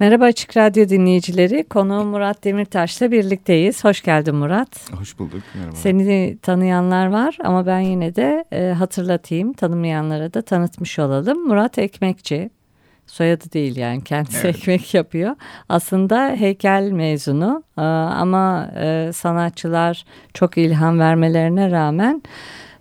Merhaba Açık Radyo dinleyicileri. Konuğum Murat Demirtaş'la birlikteyiz. Hoş geldin Murat. Hoş bulduk. Merhaba. Seni tanıyanlar var ama ben yine de e, hatırlatayım. Tanımayanlara da tanıtmış olalım. Murat Ekmekçi. Soyadı değil yani kendisi evet. ekmek yapıyor. Aslında heykel mezunu e, ama e, sanatçılar çok ilham vermelerine rağmen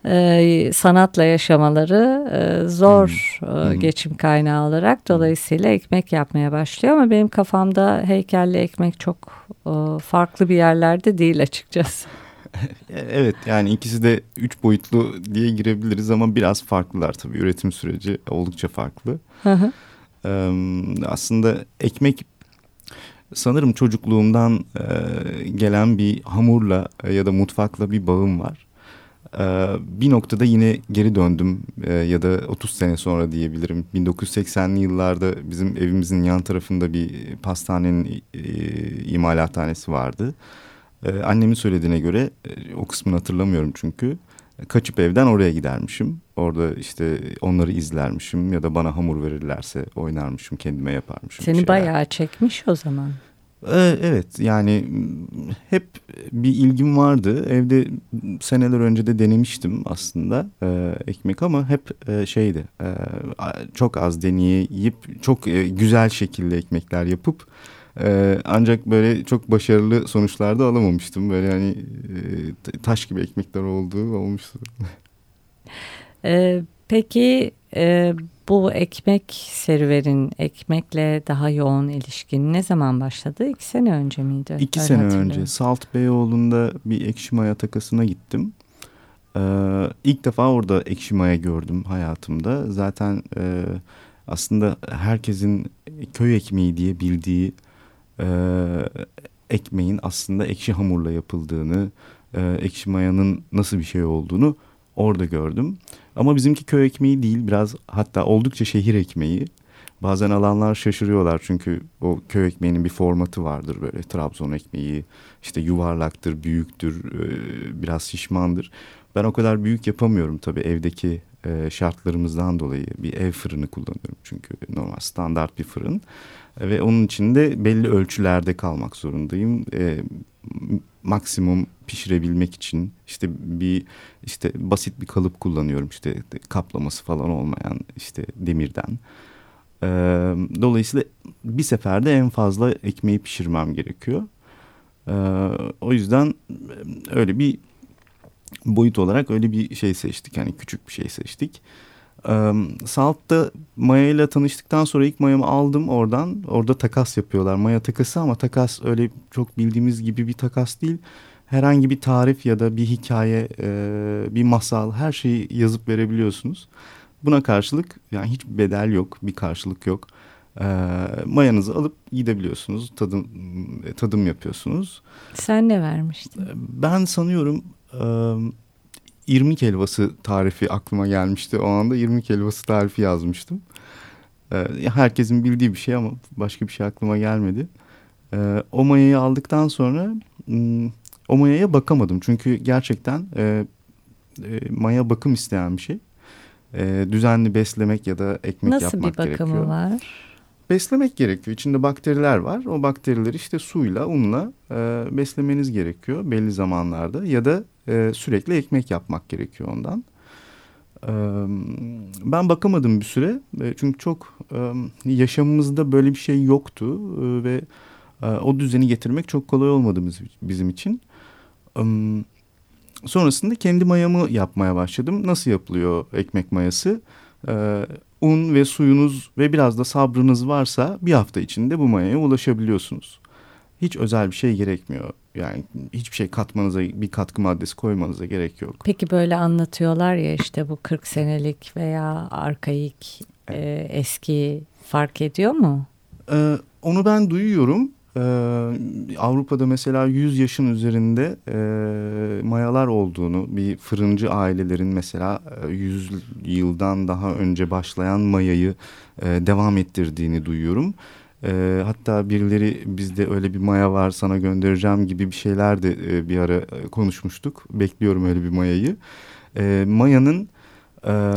e, sanatla yaşamaları e, zor hmm. e, geçim kaynağı olarak dolayısıyla ekmek yapmaya başlıyor ama benim kafamda heykelli ekmek çok e, farklı bir yerlerde değil açıkçası. evet yani ikisi de üç boyutlu diye girebiliriz ama biraz farklılar tabii üretim süreci oldukça farklı. Ee, aslında ekmek sanırım çocukluğumdan e, gelen bir hamurla e, ya da mutfakla bir bağım var. Ee, bir noktada yine geri döndüm ee, ya da 30 sene sonra diyebilirim. 1980'li yıllarda bizim evimizin yan tarafında bir pastanenin e, imalathanesi vardı. Ee, annemin söylediğine göre e, o kısmını hatırlamıyorum çünkü. Kaçıp evden oraya gidermişim. Orada işte onları izlermişim ya da bana hamur verirlerse oynarmışım, kendime yaparmışım. Seni bayağı çekmiş o zaman. Ee, evet yani hep bir ilgim vardı. Evde seneler önce de denemiştim aslında e, ekmek ama hep e, şeydi e, çok az deneyip çok e, güzel şekilde ekmekler yapıp e, ancak böyle çok başarılı sonuçlarda alamamıştım. Böyle hani e, taş gibi ekmekler olduğu olmuştu. Ee, peki e, bu ekmek serüvenin, ekmekle daha yoğun ilişkin ne zaman başladı? İki sene önce miydi? İki Öyle sene önce. Salt Beyoğlu'nda bir ekşi maya takasına gittim. Ee, ilk defa orada ekşi maya gördüm hayatımda. Zaten e, aslında herkesin köy ekmeği diye bildiği e, ekmeğin aslında ekşi hamurla yapıldığını, e, ekşi mayanın nasıl bir şey olduğunu orada gördüm. Ama bizimki köy ekmeği değil biraz hatta oldukça şehir ekmeği. Bazen alanlar şaşırıyorlar çünkü o köy ekmeğinin bir formatı vardır böyle Trabzon ekmeği işte yuvarlaktır, büyüktür, biraz şişmandır. Ben o kadar büyük yapamıyorum tabii evdeki şartlarımızdan dolayı bir ev fırını kullanıyorum çünkü normal standart bir fırın ve onun içinde belli ölçülerde kalmak zorundayım maksimum pişirebilmek için işte bir işte basit bir kalıp kullanıyorum işte kaplaması falan olmayan işte demirden. Ee, dolayısıyla bir seferde en fazla ekmeği pişirmem gerekiyor. Ee, o yüzden öyle bir boyut olarak öyle bir şey seçtik. Yani küçük bir şey seçtik. Salt'ta Maya ile tanıştıktan sonra ilk mayamı aldım oradan. Orada takas yapıyorlar. Maya takası ama takas öyle çok bildiğimiz gibi bir takas değil. Herhangi bir tarif ya da bir hikaye, e, bir masal her şeyi yazıp verebiliyorsunuz. Buna karşılık yani hiç bedel yok, bir karşılık yok. E, mayanızı alıp gidebiliyorsunuz, tadım, tadım yapıyorsunuz. Sen ne vermiştin? Ben sanıyorum... E, irmik helvası tarifi aklıma gelmişti. O anda irmik helvası tarifi yazmıştım. Ee, herkesin bildiği bir şey ama başka bir şey aklıma gelmedi. Ee, o mayayı aldıktan sonra hmm, o mayaya bakamadım. Çünkü gerçekten e, e, maya bakım isteyen bir şey. E, düzenli beslemek ya da ekmek Nasıl yapmak gerekiyor. Nasıl bir bakımı gerekiyor. var? Beslemek gerekiyor. İçinde bakteriler var. O bakterileri işte suyla, unla e, beslemeniz gerekiyor belli zamanlarda. Ya da e, sürekli ekmek yapmak gerekiyor ondan. E, ben bakamadım bir süre e, çünkü çok e, yaşamımızda böyle bir şey yoktu e, ve e, o düzeni getirmek çok kolay olmadı bizim için. E, sonrasında kendi mayamı yapmaya başladım. Nasıl yapılıyor ekmek mayası? E, un ve suyunuz ve biraz da sabrınız varsa bir hafta içinde bu mayaya ulaşabiliyorsunuz. Hiç özel bir şey gerekmiyor. Yani hiçbir şey katmanıza bir katkı maddesi koymanıza gerek yok. Peki böyle anlatıyorlar ya işte bu 40 senelik veya arkaik evet. e, eski fark ediyor mu? Ee, onu ben duyuyorum. E, Avrupa'da mesela 100 yaşın üzerinde e, mayalar olduğunu, bir fırıncı ailelerin mesela 100 e, yıldan daha önce başlayan mayayı e, devam ettirdiğini duyuyorum. E, hatta birileri bizde öyle bir maya var sana göndereceğim gibi bir şeyler de e, bir ara e, konuşmuştuk. Bekliyorum öyle bir mayayı. E, mayanın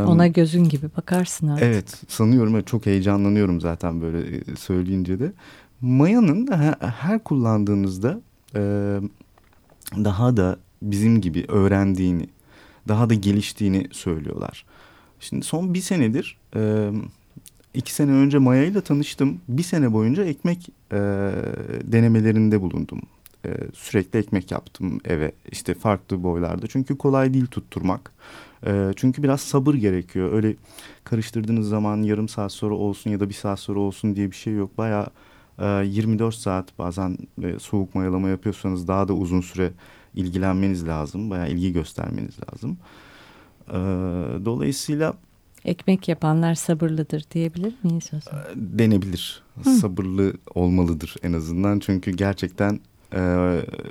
ona gözün gibi bakarsın artık. Evet sanıyorum çok heyecanlanıyorum zaten böyle e, söyleyince de. Maya'nın her kullandığınızda daha da bizim gibi öğrendiğini, daha da geliştiğini söylüyorlar. Şimdi son bir senedir, iki sene önce Maya ile tanıştım. Bir sene boyunca ekmek denemelerinde bulundum. Sürekli ekmek yaptım eve, işte farklı boylarda. Çünkü kolay değil tutturmak. Çünkü biraz sabır gerekiyor. Öyle karıştırdığınız zaman yarım saat sonra olsun ya da bir saat sonra olsun diye bir şey yok. Bayağı 24 ee, saat bazen soğuk mayalama yapıyorsanız daha da uzun süre ilgilenmeniz lazım. Bayağı ilgi göstermeniz lazım. Ee, dolayısıyla ekmek yapanlar sabırlıdır diyebilir miyiz o zaman? Denebilir. Hı. Sabırlı olmalıdır en azından. Çünkü gerçekten e,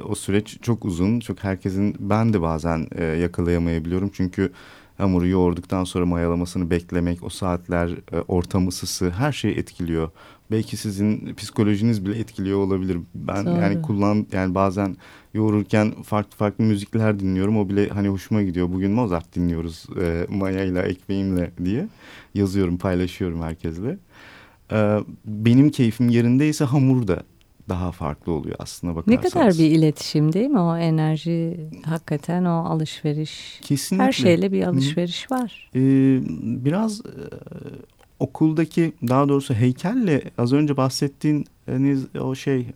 o süreç çok uzun. Çok herkesin ben de bazen e, yakalayamayabiliyorum. Çünkü hamuru yoğurduktan sonra mayalamasını beklemek, o saatler, e, ortam ısısı her şeyi etkiliyor belki sizin psikolojiniz bile etkiliyor olabilir. Ben Doğru. yani kullan yani bazen yoğururken farklı farklı müzikler dinliyorum. O bile hani hoşuma gidiyor. Bugün Mozart dinliyoruz e, Maya ile ekmeğimle diye yazıyorum, paylaşıyorum herkesle. E, benim keyfim yerindeyse hamur da daha farklı oluyor aslında bakarsanız. Ne kadar bir iletişim değil mi o enerji hakikaten o alışveriş. Kesinlikle. Her şeyle bir alışveriş var. Ee, biraz e, okuldaki daha doğrusu heykelle az önce bahsettiğiniz o şey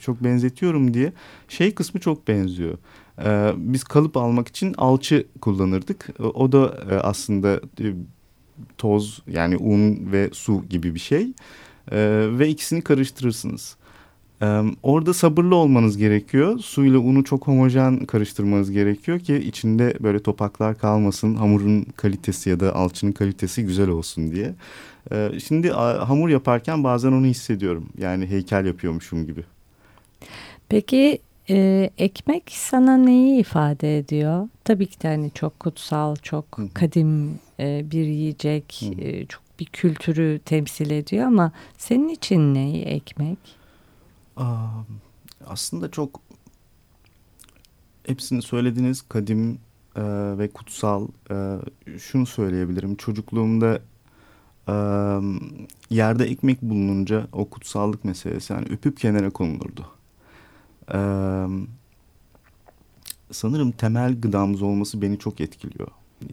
çok benzetiyorum diye şey kısmı çok benziyor. Ee, biz kalıp almak için alçı kullanırdık. O da e, aslında e, toz yani un ve su gibi bir şey. Ee, ve ikisini karıştırırsınız. Ee, orada sabırlı olmanız gerekiyor. Suyla unu çok homojen karıştırmanız gerekiyor ki içinde böyle topaklar kalmasın. Hamurun kalitesi ya da alçının kalitesi güzel olsun diye. Ee, şimdi hamur yaparken bazen onu hissediyorum. Yani heykel yapıyormuşum gibi. Peki e, ekmek sana neyi ifade ediyor? Tabii ki de hani çok kutsal, çok kadim e, bir yiyecek, e, çok bir kültürü temsil ediyor ama senin için ne ekmek? Aslında çok hepsini söylediğiniz kadim e, ve kutsal e, şunu söyleyebilirim. Çocukluğumda e, yerde ekmek bulununca o kutsallık meselesi yani öpüp kenara konulurdu. E, sanırım temel gıdamız olması beni çok etkiliyor.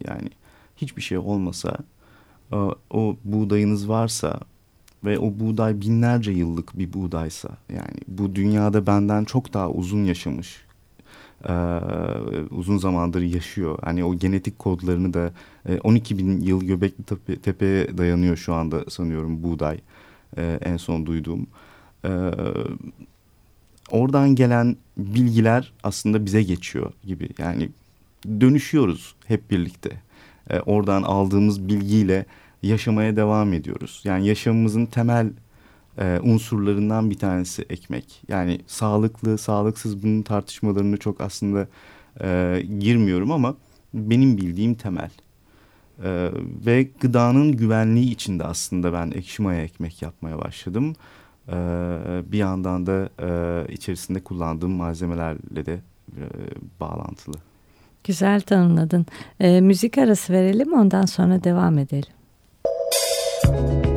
Yani hiçbir şey olmasa e, o buğdayınız varsa ve o buğday binlerce yıllık bir buğdaysa yani bu dünyada benden çok daha uzun yaşamış e, uzun zamandır yaşıyor. Hani o genetik kodlarını da e, 12 bin yıl Göbekli tepe, Tepe'ye dayanıyor şu anda sanıyorum buğday e, en son duyduğum. E, oradan gelen bilgiler aslında bize geçiyor gibi yani dönüşüyoruz hep birlikte. E, oradan aldığımız bilgiyle yaşamaya devam ediyoruz. Yani yaşamımızın temel e, unsurlarından bir tanesi ekmek. Yani sağlıklı, sağlıksız bunun tartışmalarını çok aslında e, girmiyorum ama benim bildiğim temel. E, ve gıdanın güvenliği içinde aslında ben ekşi maya ekmek yapmaya başladım. E, bir yandan da e, içerisinde kullandığım malzemelerle de e, bağlantılı. Güzel tanımladın. E, müzik arası verelim ondan sonra devam edelim. Bye.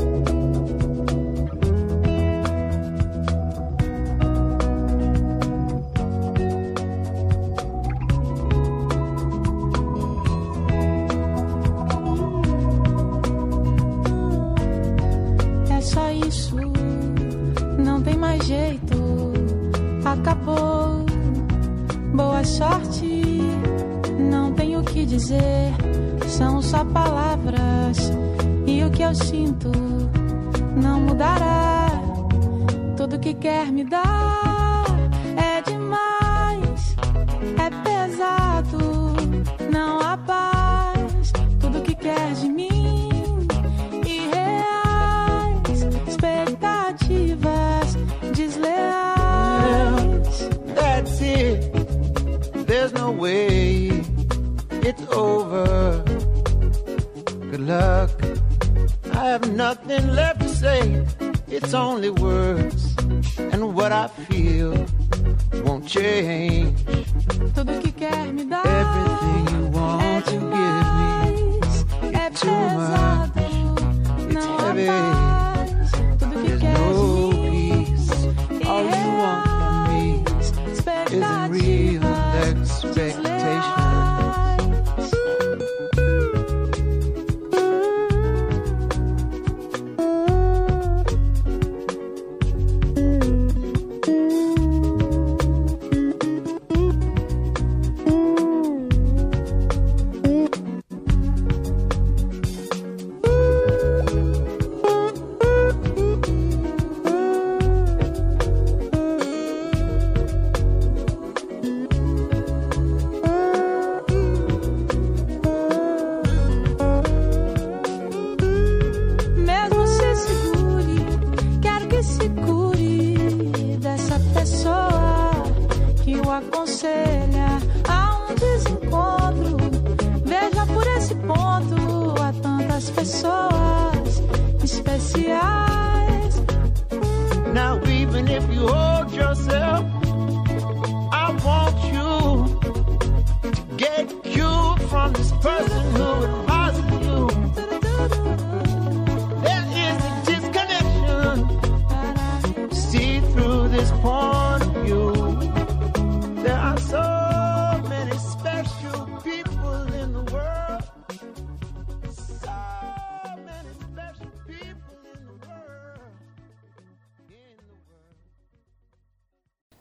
Eu sinto não mudará. Tudo que quer me dar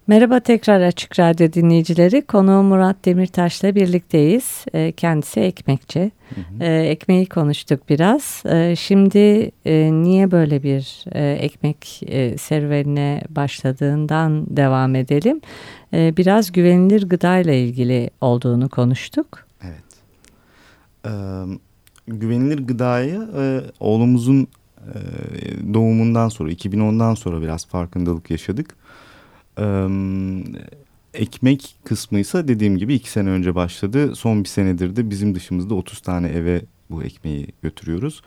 Merhaba tekrar Açık Radyo dinleyicileri. Konuğum Murat Demirtaş'la birlikteyiz. Ee, Kendisi ekmekçi. Ee, Ekmeği konuştuk biraz. Ee, Şimdi e, niye böyle bir e, ekmek e, serüvenine başladığından devam edelim. Biraz güvenilir gıdayla ilgili olduğunu konuştuk. Evet. Ee, güvenilir gıdayı e, oğlumuzun e, doğumundan sonra 2010'dan sonra biraz farkındalık yaşadık. Ee, ekmek kısmı ise dediğim gibi iki sene önce başladı. Son bir senedir de bizim dışımızda 30 tane eve bu ekmeği götürüyoruz.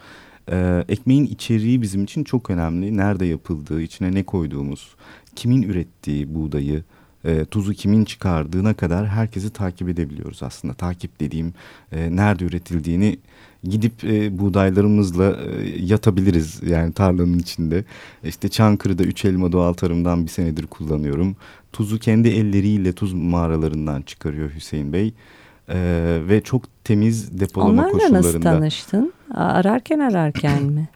Ee, ekmeğin içeriği bizim için çok önemli. Nerede yapıldığı, içine ne koyduğumuz, kimin ürettiği buğdayı, e, tuzu kimin çıkardığına kadar herkesi takip edebiliyoruz aslında. Takip dediğim e, nerede üretildiğini gidip e, buğdaylarımızla e, yatabiliriz yani tarlanın içinde. İşte Çankırı'da üç elma doğal tarımdan bir senedir kullanıyorum. Tuzu kendi elleriyle tuz mağaralarından çıkarıyor Hüseyin Bey. E, ve çok temiz depolama Onlarla nasıl koşullarında. tanıştın? A- Ararken ararken mi?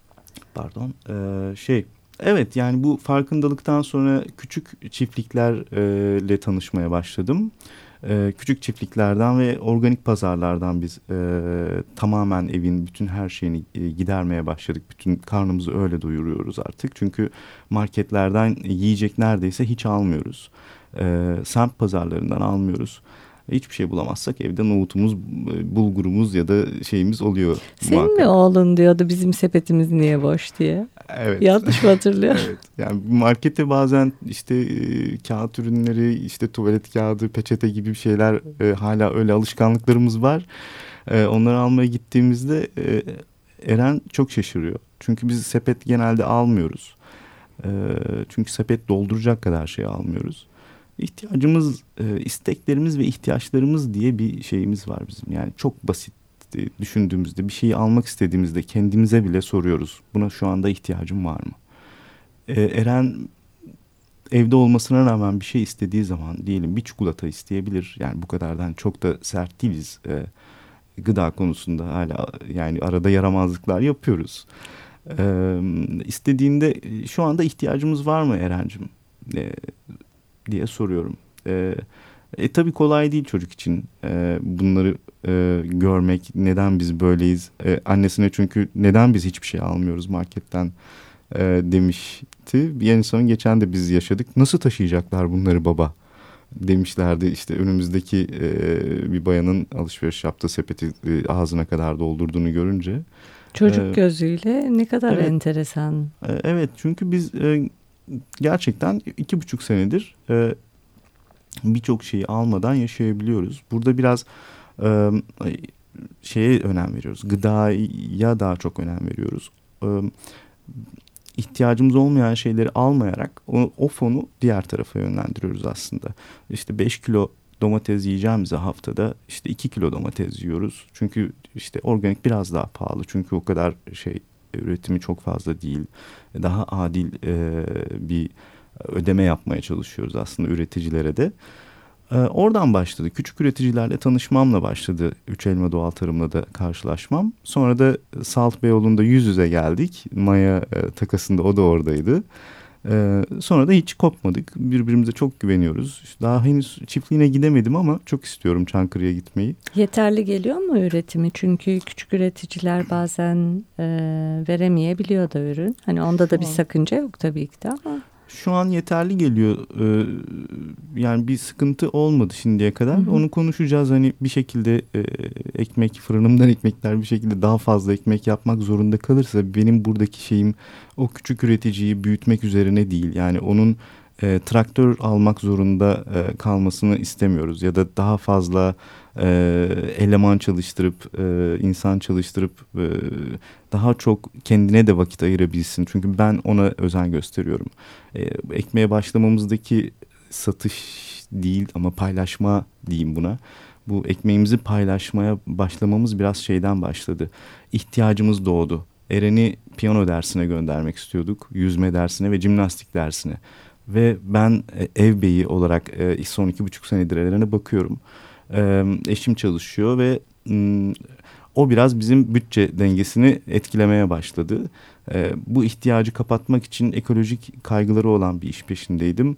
Pardon. Ee, şey evet yani bu farkındalıktan sonra küçük çiftliklerle tanışmaya başladım. Küçük çiftliklerden ve organik pazarlardan biz tamamen evin bütün her şeyini gidermeye başladık. Bütün karnımızı öyle doyuruyoruz artık. Çünkü marketlerden yiyecek neredeyse hiç almıyoruz. Semt pazarlarından almıyoruz. Hiçbir şey bulamazsak evde nohutumuz, e, bulgurumuz ya da şeyimiz oluyor. Senin mi muhakkak. oğlun diyordu bizim sepetimiz niye boş diye. Evet. Yanlış mı hatırlıyor? Evet. Yani markete bazen işte e, kağıt ürünleri, işte tuvalet kağıdı, peçete gibi bir şeyler e, hala öyle alışkanlıklarımız var. E, onları almaya gittiğimizde e, Eren çok şaşırıyor. Çünkü biz sepet genelde almıyoruz. E, çünkü sepet dolduracak kadar şey almıyoruz. İhtiyacımız, e, isteklerimiz ve ihtiyaçlarımız diye bir şeyimiz var bizim. Yani çok basit e, düşündüğümüzde bir şeyi almak istediğimizde kendimize bile soruyoruz. Buna şu anda ihtiyacım var mı? Ee, Eren evde olmasına rağmen bir şey istediği zaman diyelim bir çikolata isteyebilir. Yani bu kadardan çok da sert değiliz. Gıda konusunda hala yani arada yaramazlıklar yapıyoruz. Ee, istediğinde e, şu anda ihtiyacımız var mı Eren'cim Ee, diye soruyorum. Ee, e tabii kolay değil çocuk için e, bunları e, görmek. Neden biz böyleyiz? E, annesine çünkü neden biz hiçbir şey almıyoruz marketten e, demişti. Bir son geçen de biz yaşadık. Nasıl taşıyacaklar bunları baba? demişlerdi işte önümüzdeki e, bir bayanın alışveriş yaptığı sepeti e, ağzına kadar doldurduğunu görünce. Çocuk Ee, gözüyle ne kadar evet. enteresan. E, evet çünkü biz e, gerçekten iki buçuk senedir e, birçok şeyi almadan yaşayabiliyoruz. Burada biraz e, şeye önem veriyoruz. Gıdaya daha çok önem veriyoruz. E, ihtiyacımız olmayan şeyleri almayarak o, o fonu diğer tarafa yönlendiriyoruz aslında. İşte 5 kilo domates yiyeceğimize haftada işte 2 kilo domates yiyoruz. Çünkü işte organik biraz daha pahalı. Çünkü o kadar şey üretimi çok fazla değil. Daha adil e, bir ödeme yapmaya çalışıyoruz aslında üreticilere de. E, oradan başladı. Küçük üreticilerle tanışmamla başladı. Üç Elma Doğal Tarım'la da karşılaşmam. Sonra da Salt Beyoğlu'nda yüz yüze geldik. Maya e, takasında o da oradaydı. Ee, sonra da hiç kopmadık. Birbirimize çok güveniyoruz. Daha henüz çiftliğine gidemedim ama çok istiyorum Çankırı'ya gitmeyi. Yeterli geliyor mu üretimi? Çünkü küçük üreticiler bazen e, veremeyebiliyor da ürün. Hani onda da bir sakınca yok tabii ki de ama. Şu an yeterli geliyor. Ee, yani bir sıkıntı olmadı şimdiye kadar. Hı hı. Onu konuşacağız. Hani bir şekilde e, ekmek fırınımdan ekmekler bir şekilde daha fazla ekmek yapmak zorunda kalırsa benim buradaki şeyim o küçük üreticiyi büyütmek üzerine değil. Yani onun e, traktör almak zorunda e, kalmasını istemiyoruz ya da daha fazla e, eleman çalıştırıp e, insan çalıştırıp e, daha çok kendine de vakit ayırabilsin. Çünkü ben ona özen gösteriyorum. E, ekmeğe başlamamızdaki satış değil ama paylaşma diyeyim buna. Bu ekmeğimizi paylaşmaya başlamamız biraz şeyden başladı. İhtiyacımız doğdu. Eren'i piyano dersine göndermek istiyorduk. Yüzme dersine ve jimnastik dersine. Ve ben e, ev beyi olarak e, son iki buçuk senedir Eren'e bakıyorum. E, eşim çalışıyor ve o biraz bizim bütçe dengesini etkilemeye başladı. E, bu ihtiyacı kapatmak için ekolojik kaygıları olan bir iş peşindeydim.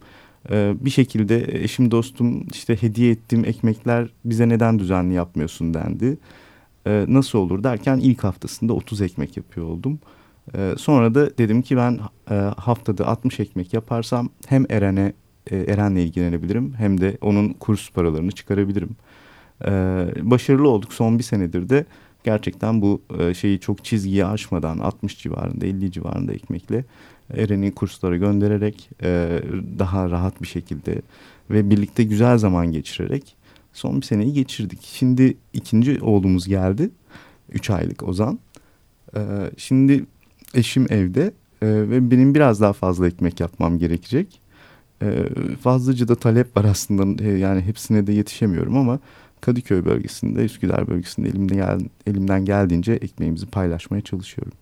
E, bir şekilde eşim dostum işte hediye ettiğim ekmekler bize neden düzenli yapmıyorsun dendi. E, nasıl olur derken ilk haftasında 30 ekmek yapıyor oldum. E, sonra da dedim ki ben e, haftada 60 ekmek yaparsam hem Eren'e e, Eren'le ilgilenebilirim hem de onun kurs paralarını çıkarabilirim. E, başarılı olduk son bir senedir de gerçekten bu e, şeyi çok çizgiyi aşmadan 60 civarında 50 civarında ekmekle Eren'i kurslara göndererek daha rahat bir şekilde ve birlikte güzel zaman geçirerek son bir seneyi geçirdik. Şimdi ikinci oğlumuz geldi. Üç aylık Ozan. Şimdi eşim evde ve benim biraz daha fazla ekmek yapmam gerekecek. E, fazlaca da talep var aslında e, yani hepsine de yetişemiyorum ama Kadıköy bölgesinde, Üsküdar bölgesinde elimde gel, elimden geldiğince ekmeğimizi paylaşmaya çalışıyorum.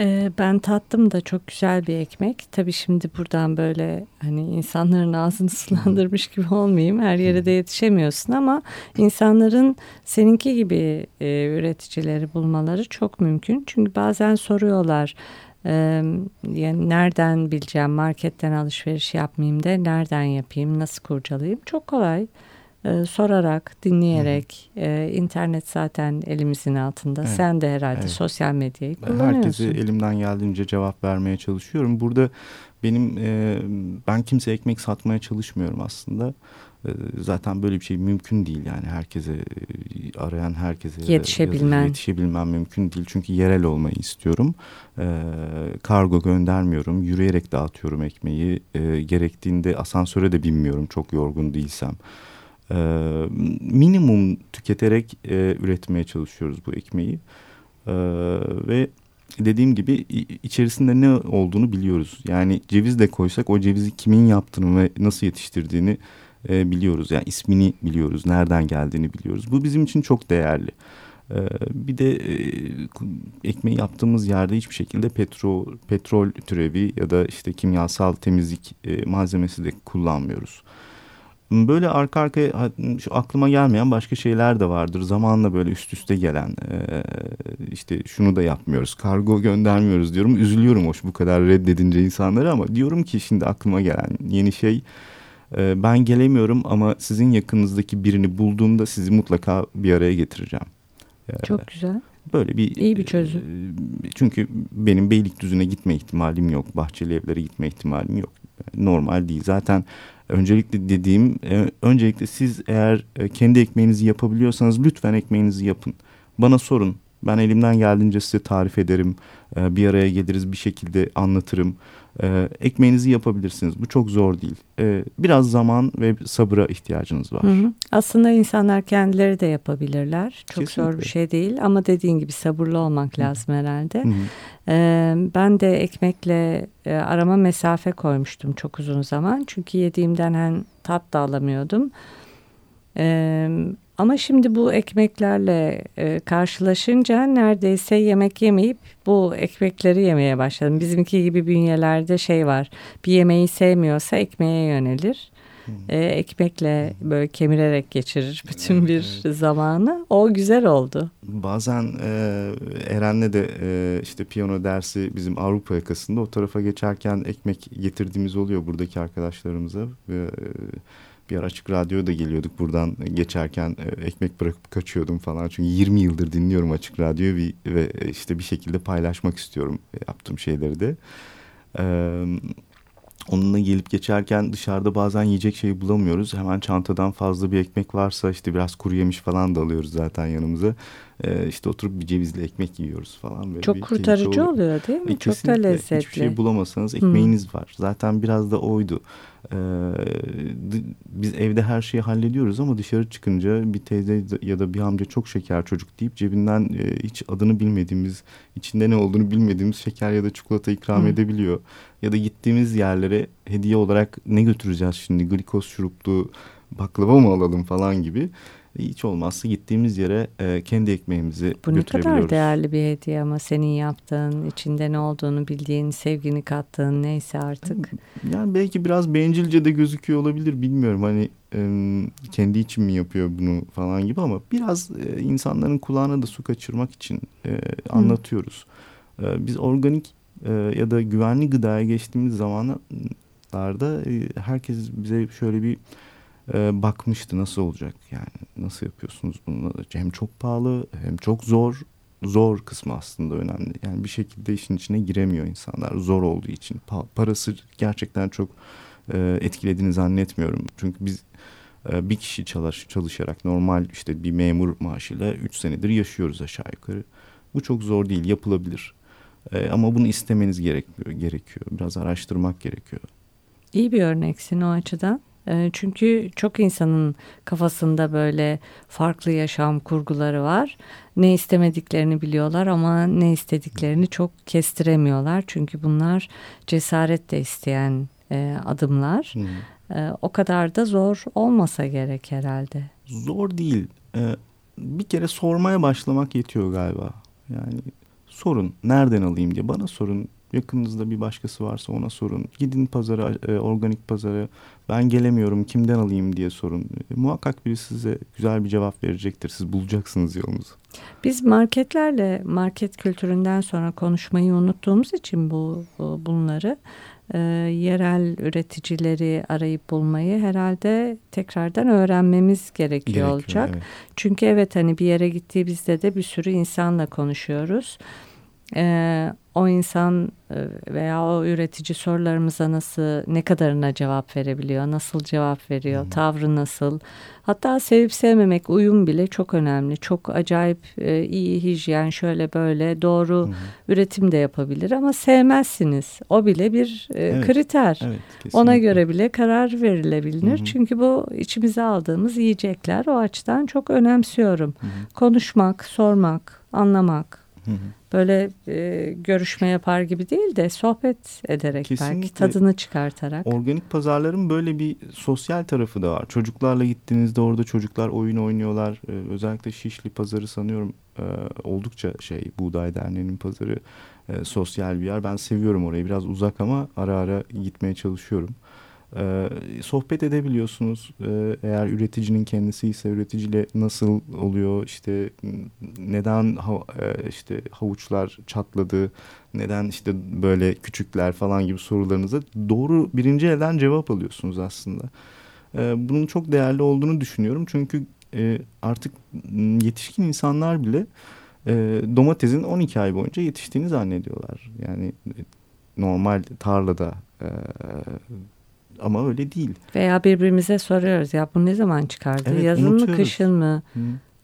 Ee, ben tattım da çok güzel bir ekmek. Tabii şimdi buradan böyle hani insanların ağzını sulandırmış gibi olmayayım. Her yere de yetişemiyorsun ama insanların seninki gibi e, üreticileri bulmaları çok mümkün. Çünkü bazen soruyorlar ee, yani nereden bileceğim marketten alışveriş yapmayayım da nereden yapayım nasıl kurcalayayım çok kolay e, sorarak, dinleyerek, e, internet zaten elimizin altında. Evet. Sen de herhalde evet. sosyal medyayı kullanıyorsun. Herkese elimden geldiğince cevap vermeye çalışıyorum. Burada benim e, ben kimse ekmek satmaya çalışmıyorum aslında. E, zaten böyle bir şey mümkün değil yani herkese e, arayan herkese yetişebilmen. yetişebilmem mümkün değil. Çünkü yerel olmayı istiyorum. E, kargo göndermiyorum yürüyerek dağıtıyorum ekmeği. E, gerektiğinde asansöre de binmiyorum çok yorgun değilsem. E, minimum tüketerek e, üretmeye çalışıyoruz bu ekmeği. E, ve dediğim gibi içerisinde ne olduğunu biliyoruz. Yani ceviz de koysak o cevizi kimin yaptığını ve nasıl yetiştirdiğini e, biliyoruz. Yani ismini biliyoruz, nereden geldiğini biliyoruz. Bu bizim için çok değerli. E, bir de e, ekmeği yaptığımız yerde hiçbir şekilde petrol, petrol türevi ya da işte kimyasal temizlik e, malzemesi de kullanmıyoruz. Böyle arka arkaya şu aklıma gelmeyen başka şeyler de vardır. Zamanla böyle üst üste gelen e, işte şunu da yapmıyoruz. Kargo göndermiyoruz diyorum. Üzülüyorum hoş bu kadar reddedince insanları ama diyorum ki şimdi aklıma gelen yeni şey e, ben gelemiyorum ama sizin yakınınızdaki birini bulduğumda sizi mutlaka bir araya getireceğim. E, Çok güzel. Böyle bir iyi bir çözüm. Çünkü benim Beylikdüzü'ne gitme ihtimalim yok. Bahçeli evlere gitme ihtimalim yok. Normal değil. Zaten öncelikle dediğim e, öncelikle siz eğer e, kendi ekmeğinizi yapabiliyorsanız lütfen ekmeğinizi yapın. Bana sorun. Ben elimden geldiğince size tarif ederim. E, bir araya geliriz bir şekilde anlatırım. E, ekmeğinizi yapabilirsiniz. Bu çok zor değil. E, biraz zaman ve sabıra ihtiyacınız var. Hı hı. Aslında insanlar kendileri de yapabilirler. Çok zor Kesinlikle. bir şey değil ama dediğin gibi sabırlı olmak lazım herhalde. Hı hı. Ee, ben de ekmekle e, arama mesafe koymuştum çok uzun zaman. Çünkü yediğimden hem tat da alamıyordum. Ee, ama şimdi bu ekmeklerle e, karşılaşınca neredeyse yemek yemeyip bu ekmekleri yemeye başladım. Bizimki gibi bünyelerde şey var. Bir yemeği sevmiyorsa ekmeğe yönelir. Ee, ekmekle böyle kemirerek geçirir bütün Evet, bir zamanı. O güzel oldu. Bazen e, Eren'le de e, işte piyano dersi bizim Avrupa yakasında o tarafa geçerken ekmek getirdiğimiz oluyor buradaki arkadaşlarımıza. E, bir ara açık radyoya da geliyorduk buradan geçerken e, ekmek bırakıp kaçıyordum falan. Çünkü 20 yıldır dinliyorum açık radyoyu ve işte bir şekilde paylaşmak istiyorum yaptığım şeyleri de. Onunla gelip geçerken dışarıda bazen yiyecek şey bulamıyoruz. Hemen çantadan fazla bir ekmek varsa işte biraz kuru yemiş falan da alıyoruz zaten yanımıza. Ee, işte oturup bir cevizli ekmek yiyoruz falan. Böyle Çok bir kurtarıcı oluyor. oluyor değil mi? E, Çok da lezzetli. Hiçbir şey bulamasanız ekmeğiniz var. Zaten biraz da oydu. D- biz evde her şeyi hallediyoruz ama dışarı çıkınca bir teyze ya da bir amca çok şeker çocuk deyip cebinden e, hiç adını bilmediğimiz, içinde ne olduğunu bilmediğimiz şeker ya da çikolata ikram Hı. edebiliyor. Ya da gittiğimiz yerlere hediye olarak ne götüreceğiz şimdi? Glikoz şuruplu baklava mı alalım falan gibi. Hiç olmazsa gittiğimiz yere e, kendi ekmeğimizi Bu ne götürebiliyoruz. kadar değerli bir hediye ama senin yaptığın, içinde ne olduğunu bildiğin, sevgini kattığın neyse artık. Yani belki biraz bencilce de gözüküyor olabilir bilmiyorum hani e, kendi için mi yapıyor bunu falan gibi ama biraz e, insanların kulağına da su kaçırmak için e, anlatıyoruz. E, biz organik e, ya da güvenli gıdaya geçtiğimiz zamanlarda e, herkes bize şöyle bir e, bakmıştı nasıl olacak yani nasıl yapıyorsunuz bunu hem çok pahalı hem çok zor zor kısmı aslında önemli. Yani bir şekilde işin içine giremiyor insanlar zor olduğu için. Pa- parası gerçekten çok e, etkilediğini zannetmiyorum. Çünkü biz e, bir kişi çalış, çalışarak normal işte bir memur maaşıyla 3 senedir yaşıyoruz aşağı yukarı. Bu çok zor değil, yapılabilir. E, ama bunu istemeniz gerekiyor, gerekiyor. Biraz araştırmak gerekiyor. İyi bir örneksin o açıdan. E, Çünkü çok insanın kafasında böyle farklı yaşam kurguları var. Ne istemediklerini biliyorlar ama ne istediklerini çok kestiremiyorlar. Çünkü bunlar cesaret de isteyen e, adımlar. E, O kadar da zor olmasa gerek herhalde. Zor değil. E, bir kere sormaya başlamak yetiyor galiba. Yani sorun nereden alayım diye bana sorun. Yakınınızda bir başkası varsa ona sorun. Gidin pazara, e, organik pazara. Ben gelemiyorum kimden alayım diye sorun. E, muhakkak biri size güzel bir cevap verecektir. Siz bulacaksınız yolunuzu. Biz marketlerle market kültüründen sonra konuşmayı unuttuğumuz için bu bu- bunları e, yerel üreticileri arayıp bulmayı herhalde tekrardan öğrenmemiz gerekiyor, olacak. evet. Çünkü evet hani bir yere gittiğimizde de bir sürü insanla konuşuyoruz. Ee, o insan e, veya o üretici sorularımıza nasıl ne kadarına cevap verebiliyor, nasıl cevap veriyor, tavrı nasıl. Hatta sevip sevmemek, uyum bile çok önemli. Çok acayip e, iyi hijyen şöyle böyle doğru üretim de yapabilir ama sevmezsiniz. O bile bir e, Evet, kriter. Evet, Ona göre bile karar verilebilir. Hı. Çünkü bu içimize aldığımız yiyecekler o açıdan çok önemsiyorum. Hı. Konuşmak, sormak, anlamak. Hı hı. Böyle e, görüşme yapar gibi değil de sohbet ederek belki Kesinlikle. tadını çıkartarak. Organik pazarların böyle bir sosyal tarafı da var. Çocuklarla gittiğinizde orada çocuklar oyun oynuyorlar. Ee, özellikle Şişli pazarı sanıyorum e, oldukça şey Buğday Derneği'nin pazarı e, sosyal bir yer. Ben seviyorum orayı. Biraz uzak ama ara ara gitmeye çalışıyorum. Ee, sohbet edebiliyorsunuz. Ee, eğer üreticinin kendisi ise üreticiyle nasıl oluyor işte neden ha- e, işte havuçlar çatladı neden işte böyle küçükler falan gibi sorularınıza doğru birinci elden cevap alıyorsunuz aslında. Ee, bunun çok değerli olduğunu düşünüyorum çünkü e, artık yetişkin insanlar bile e, domatesin 12 ay boyunca yetiştiğini zannediyorlar. Yani e, normal tarlada e, ama öyle değil. Veya birbirimize soruyoruz ya bu ne zaman çıkardı? Evet, Yazın mı kışın mı? Hı.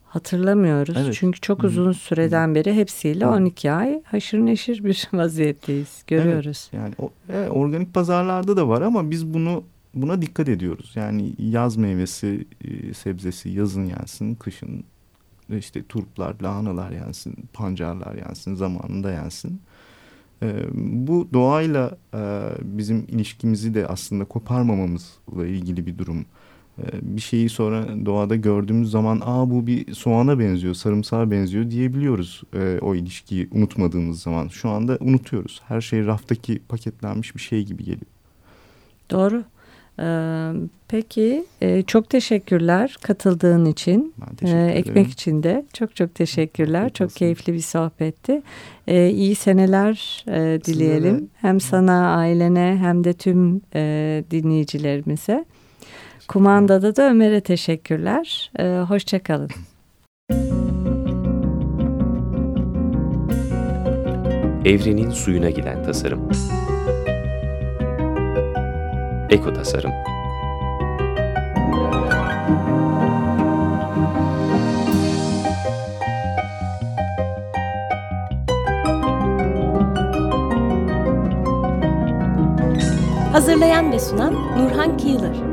hatırlamıyoruz. Evet. Çünkü çok Hı hı. uzun süreden beri hepsiyle Hı. 12 ay haşır neşir bir vaziyetteyiz. Görüyoruz. Yani o, e, organik pazarlarda da var ama biz bunu buna dikkat ediyoruz. Yani yaz meyvesi, e, sebzesi yazın yensin, kışın işte turplar, lahanalar yensin, pancarlar yensin, zamanında yensin. E, bu doğayla e, bizim ilişkimizi de aslında koparmamamızla ilgili bir durum. E, bir şeyi sonra doğada gördüğümüz zaman aa bu bir soğana benziyor, sarımsağa benziyor diyebiliyoruz e, o ilişkiyi unutmadığımız zaman. Şu anda unutuyoruz. Her şey raftaki paketlenmiş bir şey gibi geliyor. Doğru. Peki çok teşekkürler katıldığın için. Teşekkür ederim. ekmek için de çok çok teşekkürler. Çok olsun. keyifli bir sohbetti. İyi seneler dileyelim. Size. Hem sana, ailene hem de tüm dinleyicilerimize. Kumandada da Ömer'e teşekkürler. Hoşçakalın. Evrenin suyuna giden tasarım. Eko tasarım. Hazırlayan ve sunan Nurhan Kıyılır.